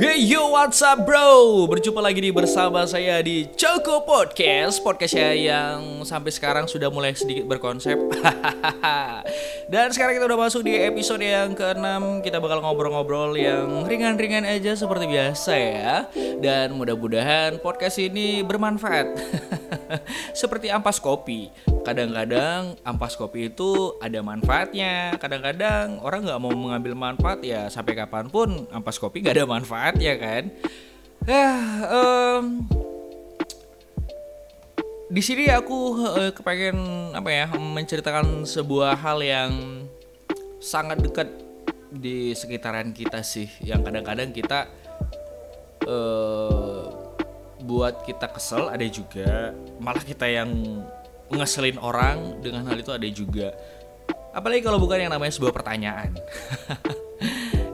Hey yo what's up bro? Berjumpa lagi nih bersama saya di Choco Podcast. Podcast saya yang sampai sekarang sudah mulai sedikit berkonsep. Dan sekarang kita udah masuk di episode yang ke-6 Kita bakal ngobrol-ngobrol yang ringan-ringan aja seperti biasa ya. Dan mudah-mudahan podcast ini bermanfaat. Seperti ampas kopi Kadang-kadang ampas kopi itu ada manfaatnya. Kadang-kadang orang nggak mau mengambil manfaat ya Sampai kapan pun ampas kopi nggak ada manfaatnya kan? Ya, em, di sini aku eh, kepengen apa ya menceritakan sebuah hal yang sangat dekat di sekitaran kita sih. Yang kadang-kadang kita eh buat kita kesel ada juga malah kita yang ngeselin orang dengan hal itu ada juga. Apalagi kalau bukan yang namanya sebuah pertanyaan.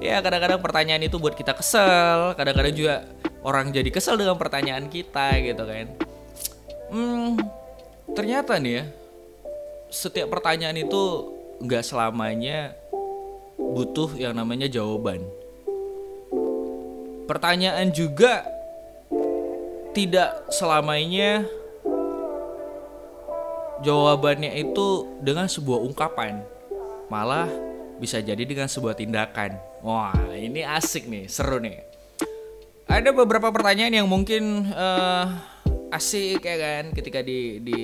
Ya kadang-kadang pertanyaan itu buat kita kesel kadang-kadang juga orang jadi kesel dengan pertanyaan kita gitu kan. Hmm, ternyata nih ya setiap pertanyaan itu nggak selamanya butuh yang namanya jawaban. Pertanyaan juga tidak selamanya jawabannya itu dengan sebuah ungkapan. Malah bisa jadi dengan sebuah tindakan. Wah ini asik nih seru nih. Ada beberapa pertanyaan yang mungkin eh, asik ya kan ketika di, di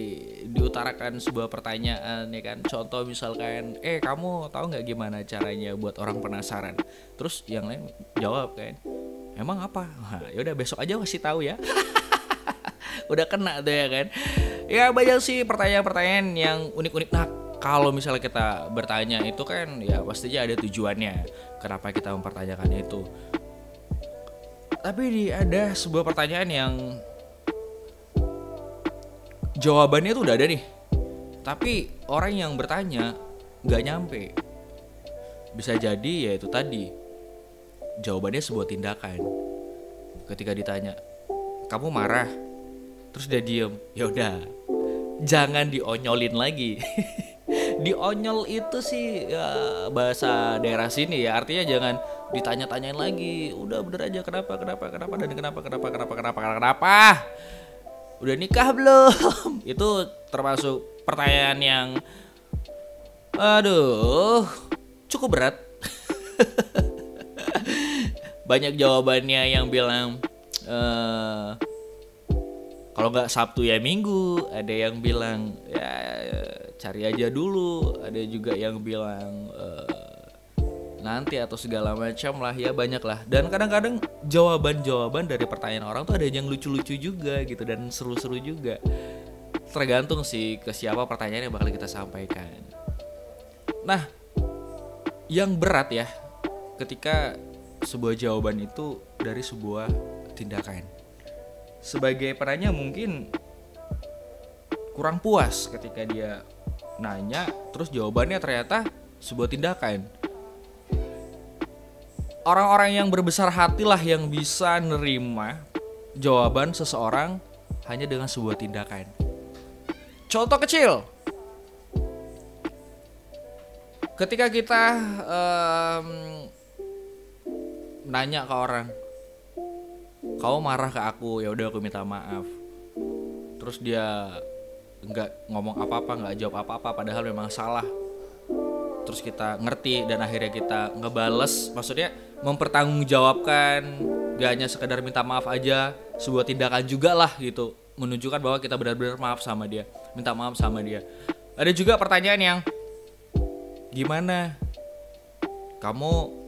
diutarakan sebuah pertanyaan ya kan. Contoh misalkan eh kamu tahu nggak gimana caranya buat orang penasaran? Terus yang lain jawab kan emang apa? Wah, yaudah besok aja kasih tahu ya udah kena tuh ya kan. Ya banyak sih pertanyaan-pertanyaan yang unik-unik. Nah kalau misalnya kita bertanya itu kan ya pastinya ada tujuannya kenapa kita mempertanyakannya itu. Tapi di ada sebuah pertanyaan yang jawabannya tuh udah ada nih. Tapi orang yang bertanya nggak nyampe. Bisa jadi ya itu tadi jawabannya sebuah tindakan. Ketika ditanya kamu marah terus dia diem. Ya udah jangan dionyolin lagi. Dionyol itu sih ya, bahasa daerah sini ya. Artinya jangan ditanya-tanyain lagi. Udah bener aja kenapa kenapa kenapa dan kenapa kenapa kenapa kenapa kenapa, kenapa? udah nikah belum? Itu termasuk pertanyaan yang aduh cukup berat. Banyak jawabannya yang bilang eh kalau nggak Sabtu ya Minggu ada yang bilang ya cari aja dulu. Ada juga yang bilang eh, nanti atau segala macam lah ya banyak lah. Dan kadang-kadang jawaban-jawaban dari pertanyaan orang tuh ada yang lucu-lucu juga gitu dan seru-seru juga. Tergantung sih ke siapa pertanyaan yang bakal kita sampaikan. Nah yang berat ya ketika sebuah jawaban itu dari sebuah tindakan sebagai penanya mungkin kurang puas ketika dia nanya terus jawabannya ternyata sebuah tindakan. Orang-orang yang berbesar hatilah yang bisa nerima jawaban seseorang hanya dengan sebuah tindakan. Contoh kecil. Ketika kita em, nanya ke orang kamu marah ke aku ya udah aku minta maaf. Terus dia nggak ngomong apa-apa nggak jawab apa-apa padahal memang salah. Terus kita ngerti dan akhirnya kita ngebales. Maksudnya mempertanggungjawabkan gak hanya sekedar minta maaf aja sebuah tindakan juga lah gitu. Menunjukkan bahwa kita benar-benar maaf sama dia minta maaf sama dia. Ada juga pertanyaan yang gimana? Kamu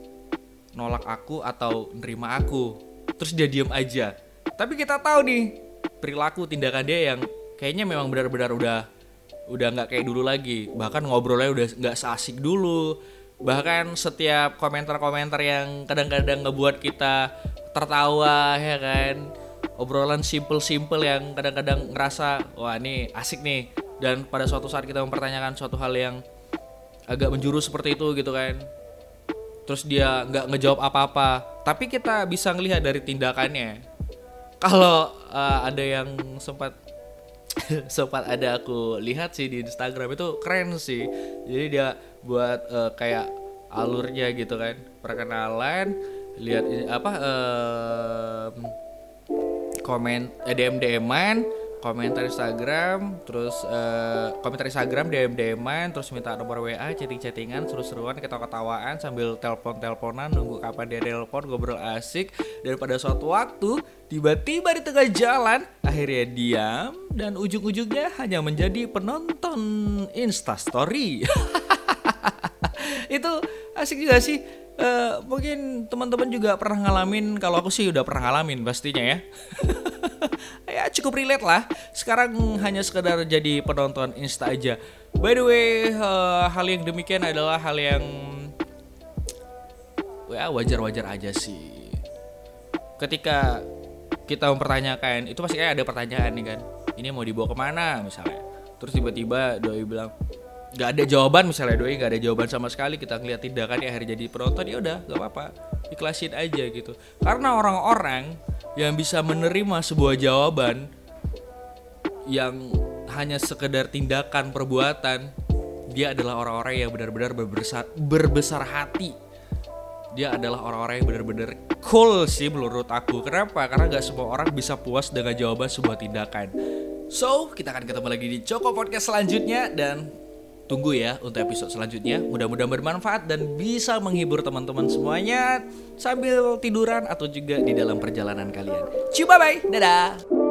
nolak aku atau nerima aku terus dia diem aja. Tapi kita tahu nih perilaku tindakan dia yang kayaknya memang benar-benar udah udah nggak kayak dulu lagi. Bahkan ngobrolnya udah nggak seasik dulu. Bahkan setiap komentar-komentar yang kadang-kadang ngebuat kita tertawa ya kan? Obrolan simple-simple yang kadang-kadang ngerasa wah ini asik nih. Dan pada suatu saat kita mempertanyakan suatu hal yang agak menjurus seperti itu gitu kan terus dia nggak ngejawab apa-apa. Tapi kita bisa ngelihat dari tindakannya. Kalau eh, ada yang sempat sempat ada aku lihat sih di Instagram itu keren sih. Jadi dia buat eh, kayak alurnya gitu kan perkenalan lihat apa em, komen eh, DM DM-an, komentar Instagram, terus eh, komentar Instagram DM DM-an, terus minta nomor WA, chatting-chattingan, seru-seruan, ketawa-ketawaan sambil telepon-teleponan nunggu kapan dia telepon ngobrol asik. Dan pada suatu waktu tiba-tiba di tengah jalan akhirnya diam dan ujung-ujungnya hanya menjadi penonton Instastory. itu asik juga sih. Eh, mungkin teman-teman juga pernah ngalamin kalau aku sih udah pernah ngalamin pastinya ya ya cukup relate lah. Sekarang hanya sekedar jadi penonton insta aja. By the way eh, hal yang demikian adalah hal yang ya wajar-wajar aja sih. Ketika kita mempertanyakan itu pasti kayak ada pertanyaan nih kan. Ini mau dibawa ke mana misalnya? Terus tiba-tiba doi bilang nggak ada jawaban misalnya doi nggak ada jawaban sama sekali. Kita ngeliat tindakan ya akhirnya jadi penonton ya udah nggak apa-apa. Ikhlasin aja gitu. Karena orang-orang yang bisa menerima sebuah jawaban yang hanya sekedar tindakan perbuatan dia adalah orang-orang yang benar-benar berbesar berbesar hati. Dia adalah orang-orang yang benar-benar cool sih menurut aku. Kenapa? Karena nggak semua orang bisa puas dengan jawaban sebuah tindakan. So kita akan ketemu lagi di Joko Podcast selanjutnya dan tunggu ya untuk episode selanjutnya mudah-mudahan bermanfaat dan bisa menghibur teman-teman semuanya sambil tiduran atau juga di dalam perjalanan kalian. Ciao bye bye, dadah.